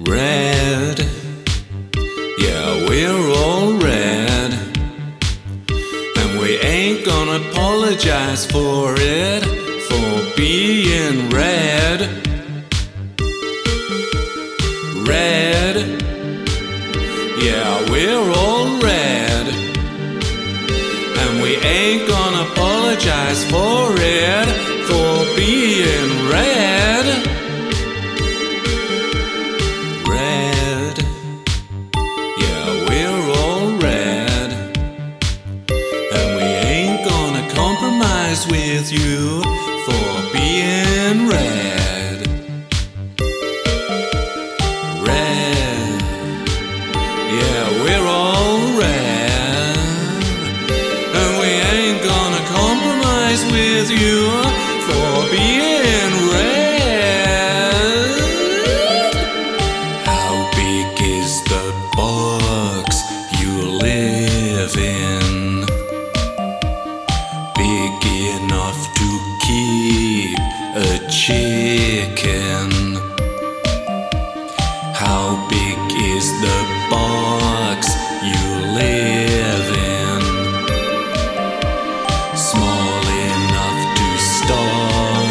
Red, yeah, we're all red. And we ain't gonna apologize for it, for being red. Red, yeah, we're all red. And we ain't gonna apologize for it, compromise with you for being red. Red, yeah, we're all red. And we ain't gonna compromise with you for being is the box you live in? Small enough to stop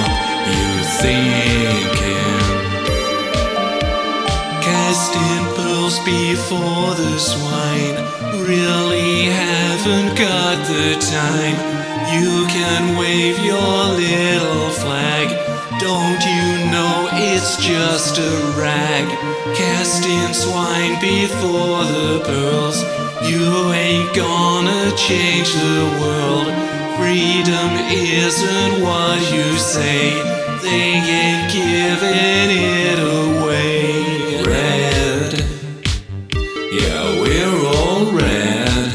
you thinking. Casting pearls before the swine really haven't got the time. You can wave your little flag. Don't you know it's just a rag? Casting swine before the pearls. You ain't gonna change the world. Freedom isn't what you say. They ain't giving it away. Red, yeah, we're all red.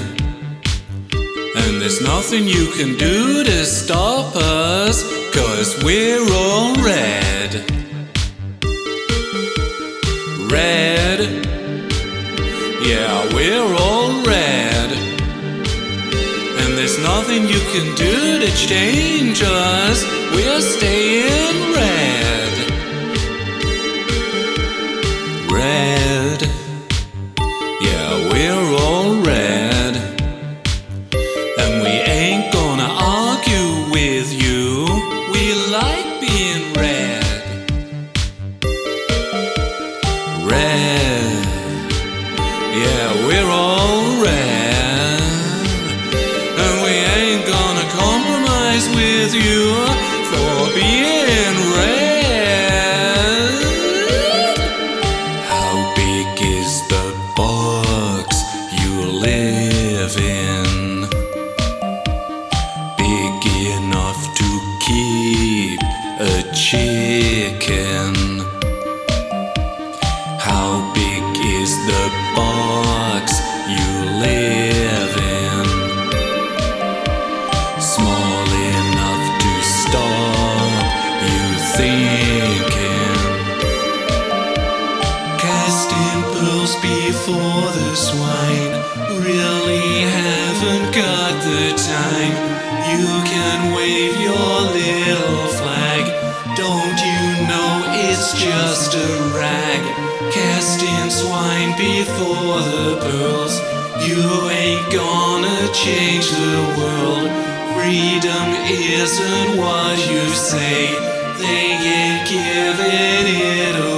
And there's nothing you can do to stop us, cause we're all. Red, yeah, we're all red. And there's nothing you can do to change us, we're staying red. Red, yeah, we're all red. And we ain't gonna argue with you. We like being red. Yeah, we're all red. And we ain't gonna compromise with you for being red. How big is the box you live in? Big enough to keep a chicken. You thinking. Casting pearls before the swine really haven't got the time. You can wave your little flag. Don't you know it's just a rag? Casting swine before the pearls. You ain't gonna change the world. Freedom isn't what you say. They ain't giving it